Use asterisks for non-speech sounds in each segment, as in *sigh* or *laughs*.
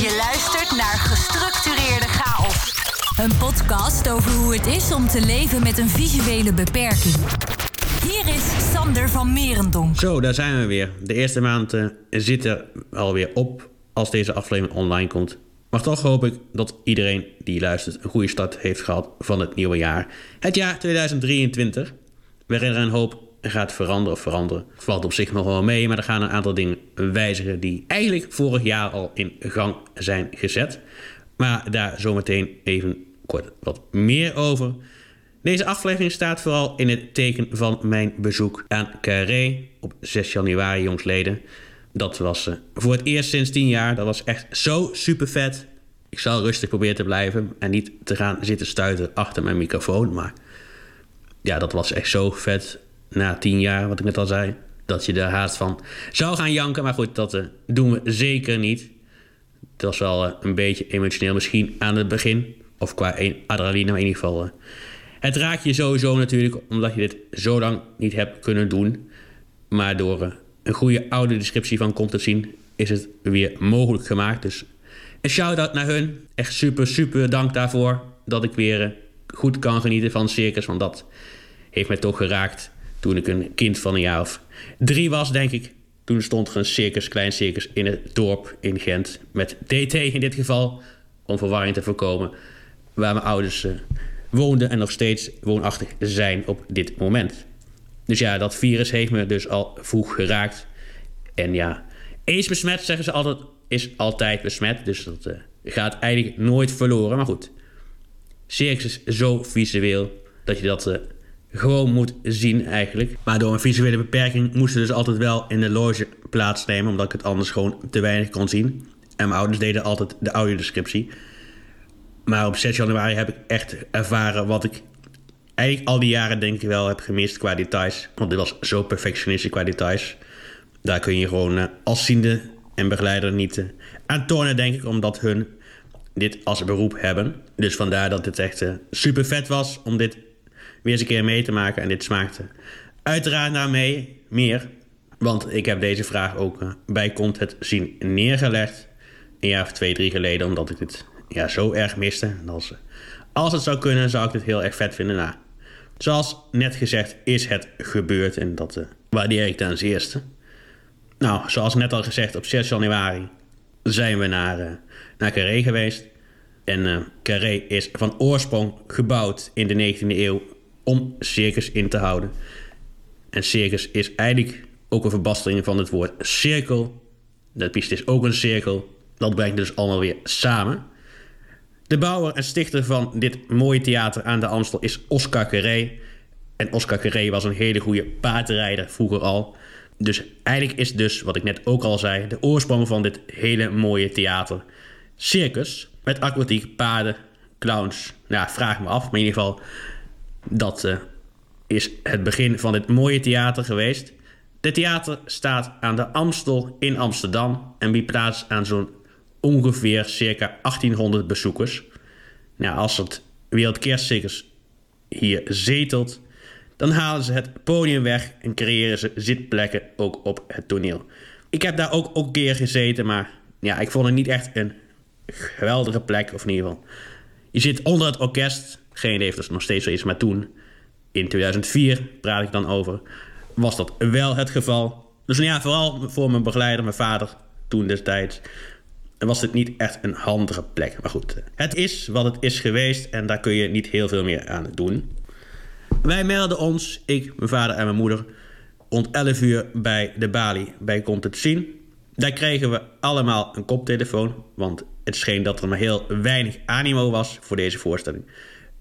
Je luistert naar Gestructureerde Chaos. Een podcast over hoe het is om te leven met een visuele beperking. Hier is Sander van Merendonk. Zo, daar zijn we weer. De eerste maand uh, zit er alweer op als deze aflevering online komt. Maar toch hoop ik dat iedereen die luistert een goede start heeft gehad van het nieuwe jaar. Het jaar 2023, waarin er een hoop gaat veranderen of veranderen. Valt op zich nog wel mee, maar er gaan een aantal dingen wijzigen die eigenlijk vorig jaar al in gang zijn gezet. Maar daar zometeen even kort wat meer over. Deze aflevering staat vooral in het teken van mijn bezoek aan Carré op 6 januari jongsleden. Dat was uh, voor het eerst sinds 10 jaar. Dat was echt zo super vet. Ik zal rustig proberen te blijven en niet te gaan zitten stuiten achter mijn microfoon. Maar ja, dat was echt zo vet na 10 jaar, wat ik net al zei. Dat je er haast van zou gaan janken. Maar goed, dat uh, doen we zeker niet. Het was wel uh, een beetje emotioneel misschien aan het begin. Of qua adrenaline, in ieder geval. het raakt je sowieso natuurlijk, omdat je dit zo lang niet hebt kunnen doen. Maar door een goede oude descriptie van content zien, is het weer mogelijk gemaakt. Dus een shout-out naar hun. Echt super, super dank daarvoor. Dat ik weer eh, goed kan genieten van circus. Want dat heeft mij toch geraakt toen ik een kind van een jaar of drie was, denk ik. Toen stond er een circus, klein circus, in het dorp in Gent. Met DT in dit geval, om verwarring te voorkomen. Waar mijn ouders uh, woonden en nog steeds woonachtig zijn op dit moment. Dus ja, dat virus heeft me dus al vroeg geraakt. En ja, eens besmet, zeggen ze altijd, is altijd besmet. Dus dat uh, gaat eigenlijk nooit verloren. Maar goed, circus is zo visueel dat je dat uh, gewoon moet zien eigenlijk. Maar door een visuele beperking moesten dus altijd wel in de loge plaatsnemen. Omdat ik het anders gewoon te weinig kon zien. En mijn ouders deden altijd de audiodescriptie. Maar op 6 januari heb ik echt ervaren wat ik eigenlijk al die jaren denk ik wel heb gemist qua details. Want dit was zo perfectionistisch qua details. Daar kun je gewoon uh, als ziende en begeleider niet uh, aan tonen, denk ik. Omdat hun dit als beroep hebben. Dus vandaar dat het echt uh, super vet was om dit weer eens een keer mee te maken. En dit smaakte uiteraard naar mee meer. Want ik heb deze vraag ook bij Content zien neergelegd. Een jaar of twee, drie geleden. Omdat ik dit ja, zo erg miste. Als, als het zou kunnen, zou ik dit heel erg vet vinden. Nou, Zoals net gezegd is het gebeurd en dat uh, waardeer ik ten eerste. Nou, zoals net al gezegd, op 6 januari zijn we naar, uh, naar Carré geweest. En uh, Carré is van oorsprong gebouwd in de 19e eeuw om circus in te houden. En circus is eigenlijk ook een verbastering van het woord cirkel. Dat piste is ook een cirkel. Dat brengt dus allemaal weer samen. De bouwer en stichter van dit mooie theater aan de Amstel is Oscar Carré. En Oscar Carré was een hele goede paardrijder vroeger al. Dus eigenlijk is dus, wat ik net ook al zei, de oorsprong van dit hele mooie theater. Circus, met aquatiek, paarden, clowns. Nou, vraag me af, maar in ieder geval, dat uh, is het begin van dit mooie theater geweest. Het theater staat aan de Amstel in Amsterdam en biedt plaats aan zo'n ongeveer circa 1800 bezoekers. Nou, als het Wereldkerstcircus hier zetelt, dan halen ze het podium weg en creëren ze zitplekken ook op het toneel. Ik heb daar ook, ook een keer gezeten, maar ja, ik vond het niet echt een geweldige plek, of in ieder geval. Je zit onder het orkest, geen of dat nog steeds zo is, maar toen, in 2004 praat ik dan over, was dat wel het geval. Dus nou ja, vooral voor mijn begeleider, mijn vader, toen destijds, was dit niet echt een handige plek. Maar goed, het is wat het is geweest en daar kun je niet heel veel meer aan doen. Wij melden ons, ik, mijn vader en mijn moeder, rond 11 uur bij de balie bij Komt het Zien. Daar kregen we allemaal een koptelefoon, want het scheen dat er maar heel weinig animo was voor deze voorstelling.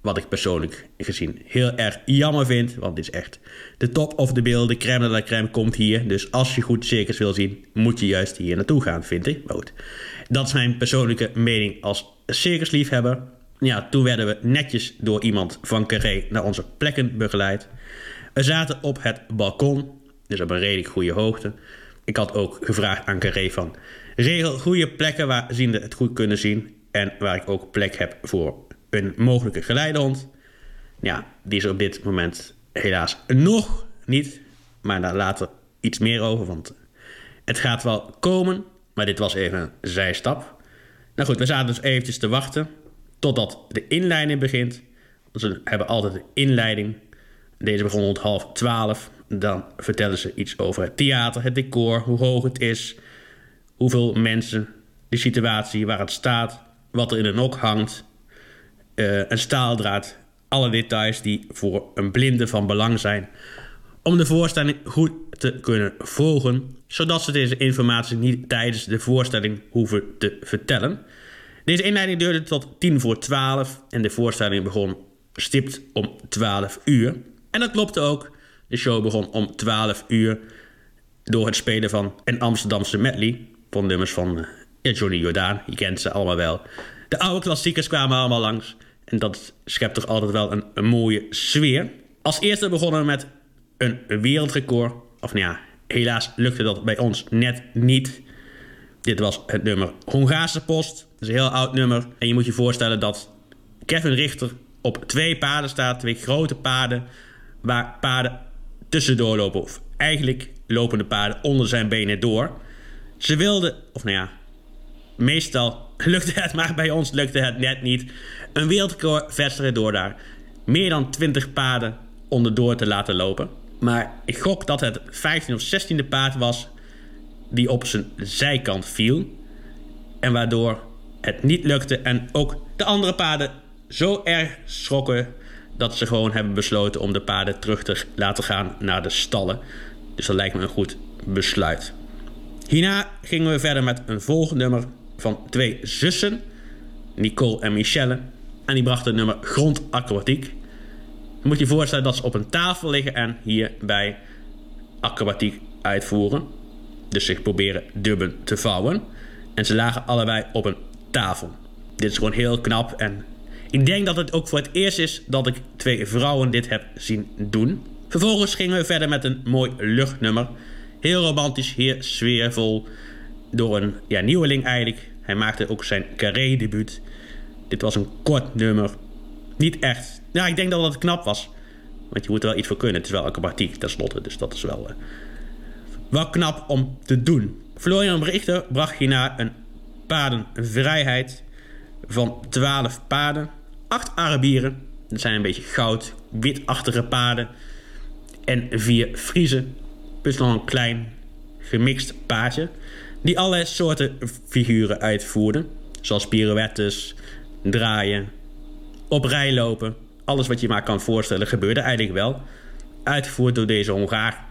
Wat ik persoonlijk gezien heel erg jammer vind. Want het is echt de top of de beelden. Crème de la crème komt hier. Dus als je goed circus wil zien, moet je juist hier naartoe gaan, vind ik. Maar goed, dat is mijn persoonlijke mening als circusliefhebber. Ja, toen werden we netjes door iemand van Carré naar onze plekken begeleid. We zaten op het balkon, dus op een redelijk goede hoogte. Ik had ook gevraagd aan Carré van... regel goede plekken waar zienden het goed kunnen zien... en waar ik ook plek heb voor een mogelijke geleidehond. Ja, die is op dit moment helaas nog niet. Maar daar later iets meer over, want het gaat wel komen. Maar dit was even een zijstap. Nou goed, we zaten dus eventjes te wachten totdat de inleiding begint. Ze hebben altijd een inleiding. Deze begon rond half twaalf. Dan vertellen ze iets over het theater, het decor, hoe hoog het is, hoeveel mensen, de situatie waar het staat, wat er in de nok hangt, uh, een staaldraad, alle details die voor een blinde van belang zijn om de voorstelling goed te kunnen volgen, zodat ze deze informatie niet tijdens de voorstelling hoeven te vertellen. Deze inleiding duurde tot tien voor twaalf en de voorstelling begon stipt om 12 uur. En dat klopte ook. De show begon om 12 uur door het spelen van een Amsterdamse medley van nummers van uh, Johnny Jordaan. Je kent ze allemaal wel. De oude klassiekers kwamen allemaal langs. En dat schept toch altijd wel een, een mooie sfeer. Als eerste begonnen we met een wereldrecord. Of nou ja, helaas lukte dat bij ons net niet. Dit was het nummer Hongaarse Post. Dat is een heel oud nummer. En je moet je voorstellen dat Kevin Richter op twee paden staat. Twee grote paden. Waar paden tussendoor lopen. Of eigenlijk lopen de paden onder zijn benen door. Ze wilden, of nou ja, meestal lukte het, maar bij ons lukte het net niet. Een wereldrecord vestigen door daar meer dan 20 paden onderdoor te laten lopen. Maar ik gok dat het 15 of 16e paard was die op zijn zijkant viel. En waardoor het niet lukte en ook de andere paarden zo erg schrokken dat ze gewoon hebben besloten om de paarden terug te laten gaan naar de stallen. Dus dat lijkt me een goed besluit. Hierna gingen we verder met een volgend nummer van twee zussen, Nicole en Michelle. En die brachten het nummer Grondacrobatiek. Je moet je voorstellen dat ze op een tafel liggen en hierbij acrobatiek uitvoeren. Dus zich proberen dubben te vouwen. En ze lagen allebei op een tafel. Dit is gewoon heel knap en ik denk dat het ook voor het eerst is dat ik twee vrouwen dit heb zien doen. Vervolgens gingen we verder met een mooi luchtnummer. Heel romantisch, heel sfeervol. Door een ja, nieuweling eigenlijk. Hij maakte ook zijn carré-debuut. Dit was een kort nummer. Niet echt. Ja, ik denk dat het knap was. Want je moet er wel iets voor kunnen. Het is wel acrobatiek tenslotte. Dus dat is wel, uh, wel knap om te doen. Florian Berichter bracht hierna een paardenvrijheid van 12 paarden. 8 Arabieren. Dat zijn een beetje goud, witachtige paarden. En vier Friezen. Plus nog een klein gemixt paardje. Die allerlei soorten figuren uitvoerden. Zoals pirouettes, draaien, op rij lopen. Alles wat je maar kan voorstellen gebeurde eigenlijk wel. Uitgevoerd door deze Hongaar.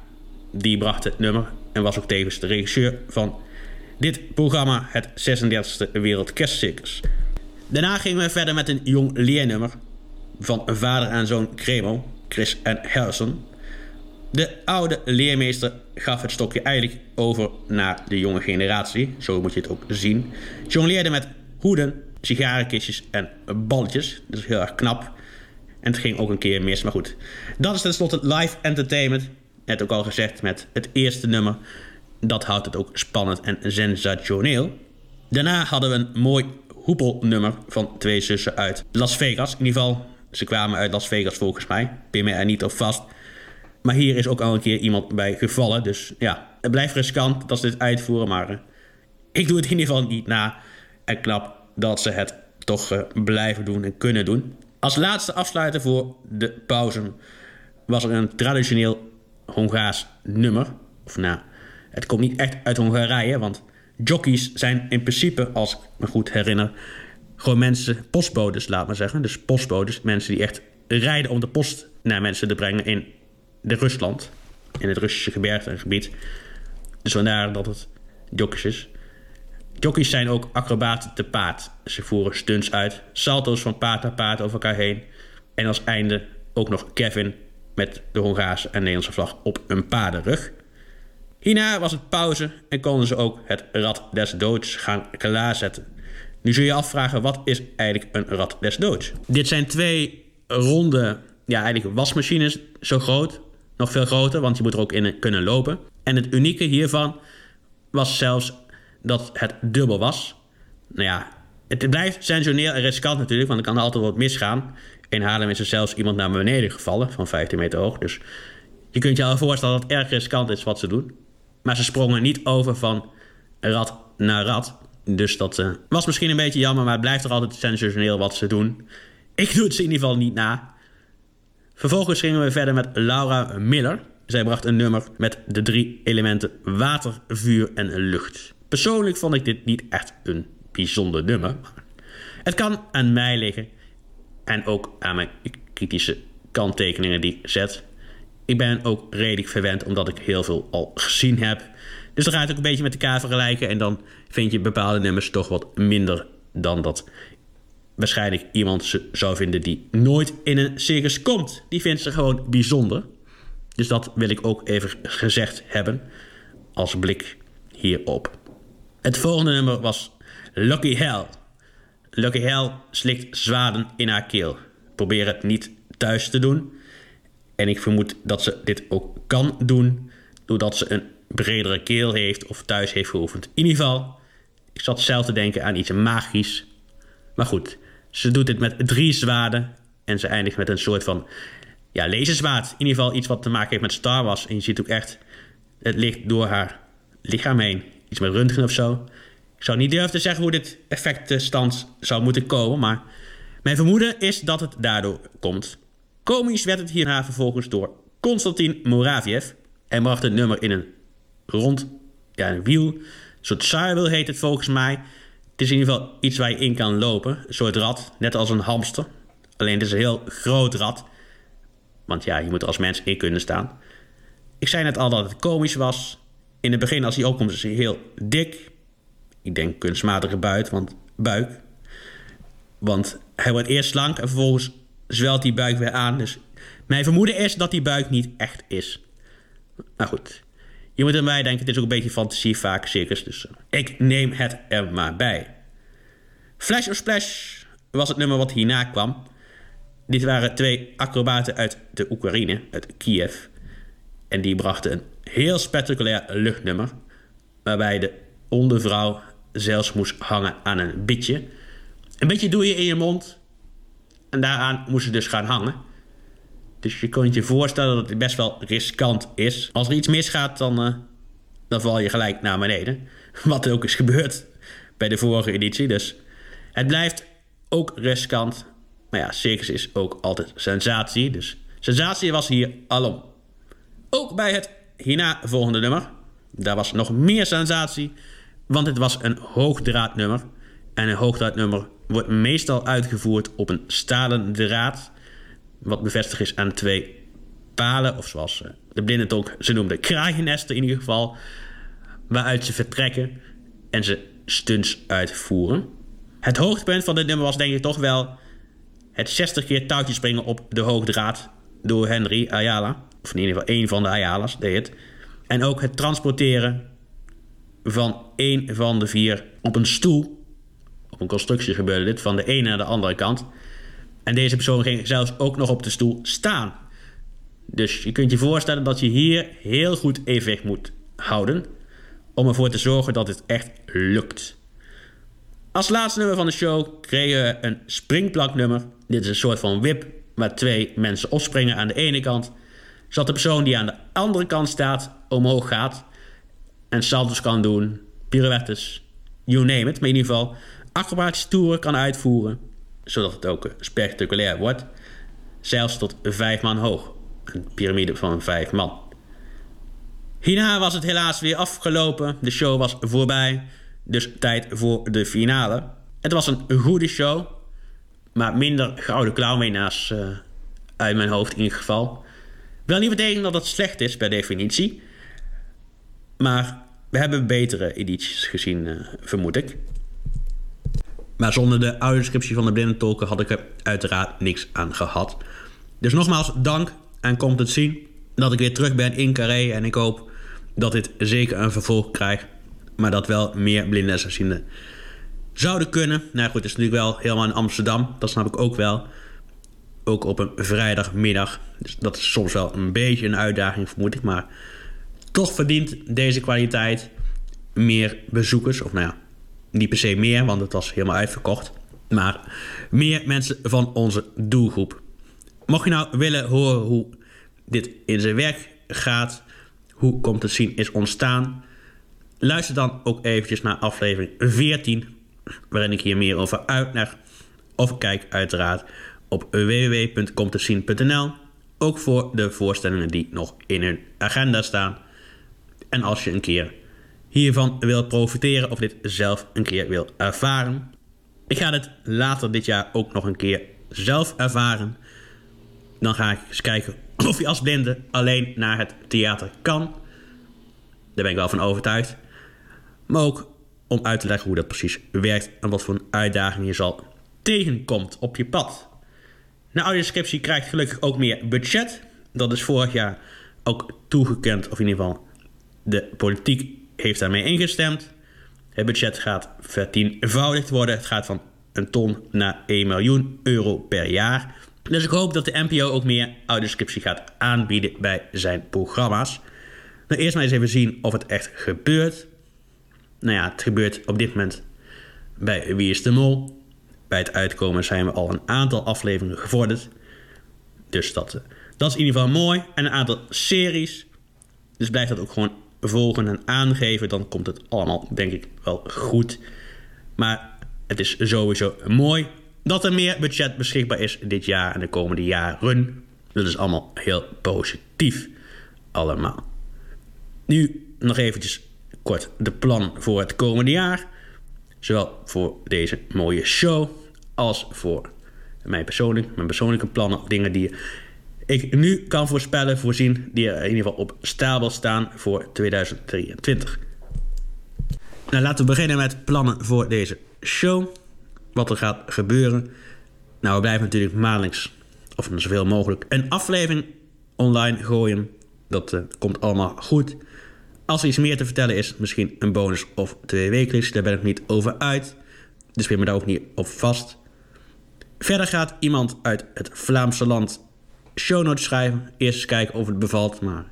Die bracht het nummer en was ook tevens de regisseur van dit programma, het 36e Wereld. Daarna gingen we verder met een jong leernummer van vader en zoon Cremo, Chris en Harrison. De oude leermeester gaf het stokje eigenlijk over naar de jonge generatie. Zo moet je het ook zien. Jongleerde met hoeden, sigarenkistjes en balletjes. Dat is heel erg knap. En het ging ook een keer mis, maar goed. Dat is tenslotte live entertainment. Net ook al gezegd met het eerste nummer. Dat houdt het ook spannend en sensationeel. Daarna hadden we een mooi hoepelnummer van twee zussen uit Las Vegas. In ieder geval, ze kwamen uit Las Vegas volgens mij. Pin me er niet op vast. Maar hier is ook al een keer iemand bij gevallen. Dus ja, het blijft riskant dat ze dit uitvoeren. Maar uh, ik doe het in ieder geval niet na. En knap dat ze het toch uh, blijven doen en kunnen doen. Als laatste afsluiter voor de pauze was er een traditioneel Hongaars nummer. Of nou, het komt niet echt uit Hongarije, want jockeys zijn in principe, als ik me goed herinner, gewoon mensen, postbodes, laat maar zeggen. Dus postbodes, mensen die echt rijden om de post naar mensen te brengen in Rusland, in het Russische gebergte en gebied. Dus dat het jockeys is. Jockeys zijn ook acrobaten te paard. Ze voeren stunts uit, salto's van paard naar paard over elkaar heen. En als einde ook nog Kevin met de Hongaarse en Nederlandse vlag op een paardenrug. Hierna was het pauze en konden ze ook het Rad des Doods gaan klaarzetten. Nu zul je afvragen, wat is eigenlijk een Rad des Doods? Dit zijn twee ronde, ja eigenlijk wasmachines, zo groot. Nog veel groter, want je moet er ook in kunnen lopen. En het unieke hiervan was zelfs dat het dubbel was. Nou ja, het blijft sensationeel en riskant natuurlijk, want er kan altijd wat misgaan. In Haarlem is er zelfs iemand naar beneden gevallen van 15 meter hoog. Dus je kunt je al voorstellen dat het erg riskant is wat ze doen. Maar ze sprongen niet over van rad naar rad. Dus dat uh, was misschien een beetje jammer, maar het blijft er altijd sensationeel wat ze doen. Ik doe het ze in ieder geval niet na. Vervolgens gingen we verder met Laura Miller. Zij bracht een nummer met de drie elementen water, vuur en lucht. Persoonlijk vond ik dit niet echt een bijzonder nummer. Het kan aan mij liggen en ook aan mijn kritische kanttekeningen die ik zet. Ik ben ook redelijk verwend omdat ik heel veel al gezien heb. Dus dan ga het ook een beetje met elkaar vergelijken en dan vind je bepaalde nummers toch wat minder dan dat waarschijnlijk iemand zou vinden die nooit in een circus komt. Die vindt ze gewoon bijzonder. Dus dat wil ik ook even gezegd hebben als blik hierop. Het volgende nummer was Lucky Hell. Lucky Hell slikt zwaden in haar keel. Probeer het niet thuis te doen. En ik vermoed dat ze dit ook kan doen doordat ze een bredere keel heeft of thuis heeft geoefend. In ieder geval, ik zat zelf te denken aan iets magisch. Maar goed, ze doet dit met drie zwaarden en ze eindigt met een soort van ja, laserzwaard. In ieder geval iets wat te maken heeft met Star Wars. En je ziet ook echt het licht door haar lichaam heen. Iets met röntgen of zo. Ik zou niet durven te zeggen hoe dit effect stand zou moeten komen, maar mijn vermoeden is dat het daardoor komt. Komisch werd het hierna vervolgens door Konstantin Moraviev en bracht het nummer in een rond ja, een wiel. Soort heet het volgens mij. Het is in ieder geval iets waar je in kan lopen. Een soort rad, net als een hamster. Alleen het is een heel groot rad. Want ja, je moet er als mens in kunnen staan. Ik zei net al dat het komisch was. In het begin, als hij opkomt, is hij heel dik. Ik denk kunstmatige buik, want, buik. Want hij wordt eerst slank en vervolgens zwelt die buik weer aan. Dus mijn vermoeden is dat die buik niet echt is. Maar goed, je moet erbij denken, het is ook een beetje fantasie vaak, circus. Dus eh, ik neem het er maar bij. Flash of Splash was het nummer wat hierna kwam. Dit waren twee acrobaten uit de Oekraïne, uit Kiev. En die brachten een heel spectaculair luchtnummer. Waarbij de ondervrouw zelfs moest hangen aan een bitje. Een beetje doe je in je mond. En daaraan moest ze dus gaan hangen. Dus je kunt je voorstellen dat het best wel riskant is. Als er iets misgaat, dan, uh, dan val je gelijk naar beneden. *laughs* Wat ook is gebeurd bij de vorige editie. Dus het blijft ook riskant. Maar ja, circus is ook altijd sensatie. Dus sensatie was hier alom. Ook bij het hierna volgende nummer. Daar was nog meer sensatie. Want het was een hoogdraadnummer. En een hoogdraadnummer wordt meestal uitgevoerd op een stalen draad wat bevestigd is aan twee palen, of zoals eh, de blindentolk ze noemde, kraaiennesten in ieder geval, waaruit ze vertrekken en ze stunts uitvoeren. Het hoogtepunt van dit nummer was denk ik toch wel het 60 keer touwtje springen op de hoogdraad door Henry Ayala. Of in ieder geval één van de Ayala's deed het. En ook het transporteren van één van de vier op een stoel. Op een constructie gebeurde dit, van de ene naar de andere kant. En deze persoon ging zelfs ook nog op de stoel staan. Dus je kunt je voorstellen dat je hier heel goed evenwicht moet houden. Om ervoor te zorgen dat het echt lukt. Als laatste nummer van de show kregen we een springplanknummer. Dit is een soort van whip waar twee mensen opspringen aan de ene kant. Zodat de persoon die aan de andere kant staat omhoog gaat. En salto's kan doen, pirouettes, you name it. Maar in ieder geval acrobatische toeren kan uitvoeren zodat het ook spectaculair wordt. Zelfs tot vijf man hoog. Een piramide van vijf man. Hierna was het helaas weer afgelopen. De show was voorbij. Dus tijd voor de finale. Het was een goede show. Maar minder gouden klauwwinnaars uh, uit mijn hoofd in geval. Wil niet betekenen dat het slecht is per definitie. Maar we hebben betere edities gezien, uh, vermoed ik. Maar zonder de audiodescriptie van de blindentolken had ik er uiteraard niks aan gehad. Dus nogmaals dank en komt het zien dat ik weer terug ben in Carré. En ik hoop dat dit zeker een vervolg krijgt. Maar dat wel meer blinde zouden kunnen. Nou goed, het is natuurlijk wel helemaal in Amsterdam. Dat snap ik ook wel. Ook op een vrijdagmiddag. Dus dat is soms wel een beetje een uitdaging, vermoed ik. Maar toch verdient deze kwaliteit meer bezoekers. Of nou ja, niet per se meer, want het was helemaal uitverkocht. Maar meer mensen van onze doelgroep. Mocht je nou willen horen hoe dit in zijn werk gaat, hoe komt het zien is ontstaan, Luister dan ook eventjes naar aflevering 14, waarin ik hier meer over uitleg. Of kijk uiteraard op www.comtezien.nl. Ook voor de voorstellingen die nog in hun agenda staan. En als je een keer hiervan wil profiteren of dit zelf een keer wil ervaren. Ik ga dit later dit jaar ook nog een keer zelf ervaren. Dan ga ik eens kijken *clears throat* of je als blinde alleen naar het theater kan. Daar ben ik wel van overtuigd. Maar ook om uit te leggen hoe dat precies werkt en wat voor een uitdaging je zal tegenkomt op je pad. Nou, audioscriptie krijgt gelukkig ook meer budget. Dat is vorig jaar ook toegekend, of in ieder geval de politiek heeft daarmee ingestemd. Het budget gaat vertienvoudigd worden. Het gaat van een ton naar 1 miljoen euro per jaar. Dus ik hoop dat de NPO ook meer audioscriptie gaat aanbieden bij zijn programma's. Nou, eerst maar eens even zien of het echt gebeurt. Nou ja, het gebeurt op dit moment bij Wie is de Mol. Bij het uitkomen zijn we al een aantal afleveringen gevorderd. Dus dat, eh, dat is in ieder geval mooi. En een aantal series. Dus blijf dat ook gewoon volgen en aangeven. Dan komt het allemaal, denk ik, wel goed. Maar het is sowieso mooi dat er meer budget beschikbaar is dit jaar en de komende jaren. Dat is allemaal heel positief. Allemaal. Nu nog eventjes kort de plan voor het komende jaar. Zowel voor deze mooie show als voor mijn, persoonlijk, mijn persoonlijke plannen dingen die ik nu kan voorspellen, voorzien, die in ieder geval op stapel staan voor 2023. Nou, laten we beginnen met plannen voor deze show. Wat er gaat gebeuren. Nou, we blijven natuurlijk maandelijks, of zoveel mogelijk, een aflevering online gooien. Dat uh, komt allemaal goed. Als er iets meer te vertellen is, misschien een bonus of twee wekelijks, daar ben ik niet over uit. Dus ben me daar ook niet op vast. Verder gaat iemand uit het Vlaamse land show notes schrijven. Eerst eens kijken of het bevalt. Maar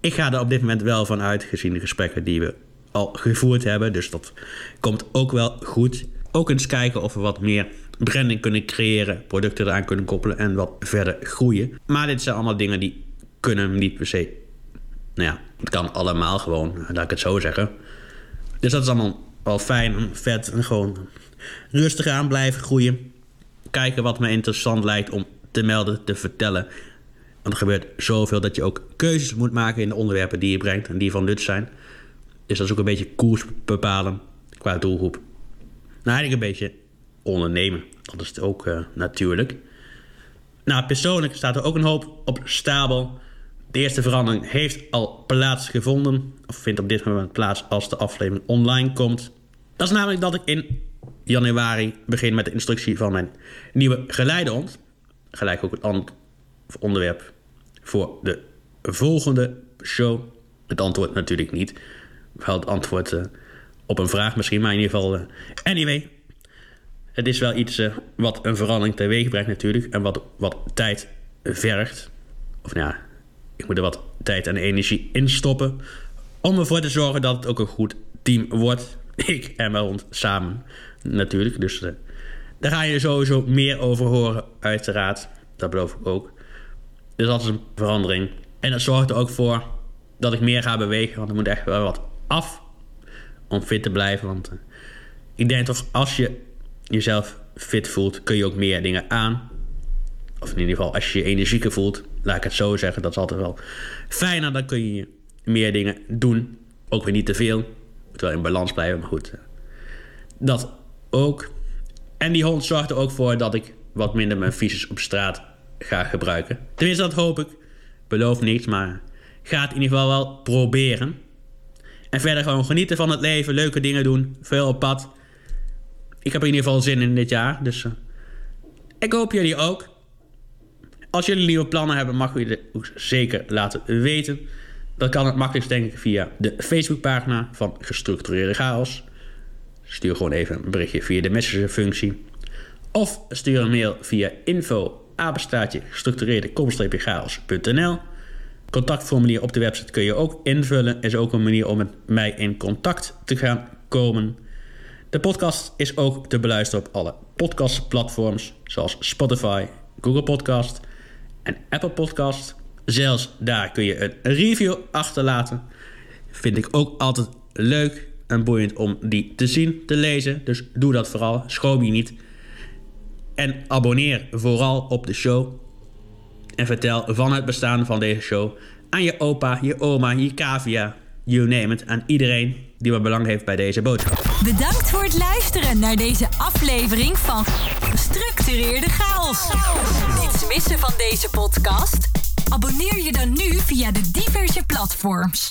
ik ga er op dit moment wel van uit, gezien de gesprekken die we al gevoerd hebben. Dus dat komt ook wel goed. Ook eens kijken of we wat meer branding kunnen creëren, producten eraan kunnen koppelen en wat verder groeien. Maar dit zijn allemaal dingen die kunnen niet per se. Nou ja, het kan allemaal gewoon, laat ik het zo zeggen. Dus dat is allemaal wel fijn en vet en gewoon rustig aan blijven groeien. Kijken wat me interessant lijkt om te melden, te vertellen. Want er gebeurt zoveel dat je ook keuzes moet maken in de onderwerpen die je brengt en die van nut zijn. Dus dat is ook een beetje koers bepalen qua doelgroep. Nou, eigenlijk een beetje ondernemen. Dat is het ook uh, natuurlijk. Nou, persoonlijk staat er ook een hoop op stapel. De eerste verandering heeft al plaatsgevonden. Of vindt op dit moment plaats als de aflevering online komt. Dat is namelijk dat ik in januari begin met de instructie van mijn nieuwe geleidehond. Gelijk ook het onderwerp voor de volgende show. Het antwoord natuurlijk niet. Wel het antwoord uh, op een vraag misschien, maar in ieder geval. Uh, anyway, het is wel iets uh, wat een verandering teweeg brengt natuurlijk. En wat, wat tijd vergt. Of nou ja, ik moet er wat tijd en energie in stoppen. Om ervoor te zorgen dat het ook een goed team wordt. *laughs* Ik en mijn samen natuurlijk. Dus daar ga je sowieso meer over horen, uiteraard. Dat beloof ik ook. Dus dat is een verandering. En dat zorgt er ook voor dat ik meer ga bewegen. Want er moet echt wel wat af om fit te blijven. Want uh, ik denk toch, als je jezelf fit voelt, kun je ook meer dingen aan. Of in ieder geval, als je je energieker voelt, laat ik het zo zeggen, dat is altijd wel fijner. Dan kun je meer dingen doen. Ook weer niet te veel. Moet wel in balans blijven, maar goed. Dat ook. En die hond zorgt er ook voor dat ik wat minder mijn fietsjes op straat ga gebruiken. Tenminste, dat hoop ik. Beloof niets, maar ga het in ieder geval wel proberen. En verder gewoon genieten van het leven, leuke dingen doen, veel op pad. Ik heb er in ieder geval zin in dit jaar, dus uh, ik hoop jullie ook. Als jullie nieuwe plannen hebben, mag je het zeker laten weten. Dat kan het makkelijkst denk ik via de Facebookpagina van Gestructureerde Chaos. Stuur gewoon even een berichtje via de messenger-functie. Of stuur een mail via info gestructureerde chaos.nl. Contactformulier op de website kun je ook invullen. Is ook een manier om met mij in contact te gaan komen. De podcast is ook te beluisteren op alle podcastplatforms zoals Spotify, Google Podcast en Apple Podcast. Zelfs daar kun je een review achterlaten. Vind ik ook altijd leuk en boeiend om die te zien, te lezen. Dus doe dat vooral, schroom je niet. En abonneer vooral op de show. En vertel van het bestaan van deze show aan je opa, je oma, je cavia, you name it, aan iedereen die wat belang heeft bij deze boodschap. Bedankt voor het luisteren naar deze aflevering van Gestructureerde Chaos. Niets missen van deze podcast? Abonneer je dan nu via de diverse platforms.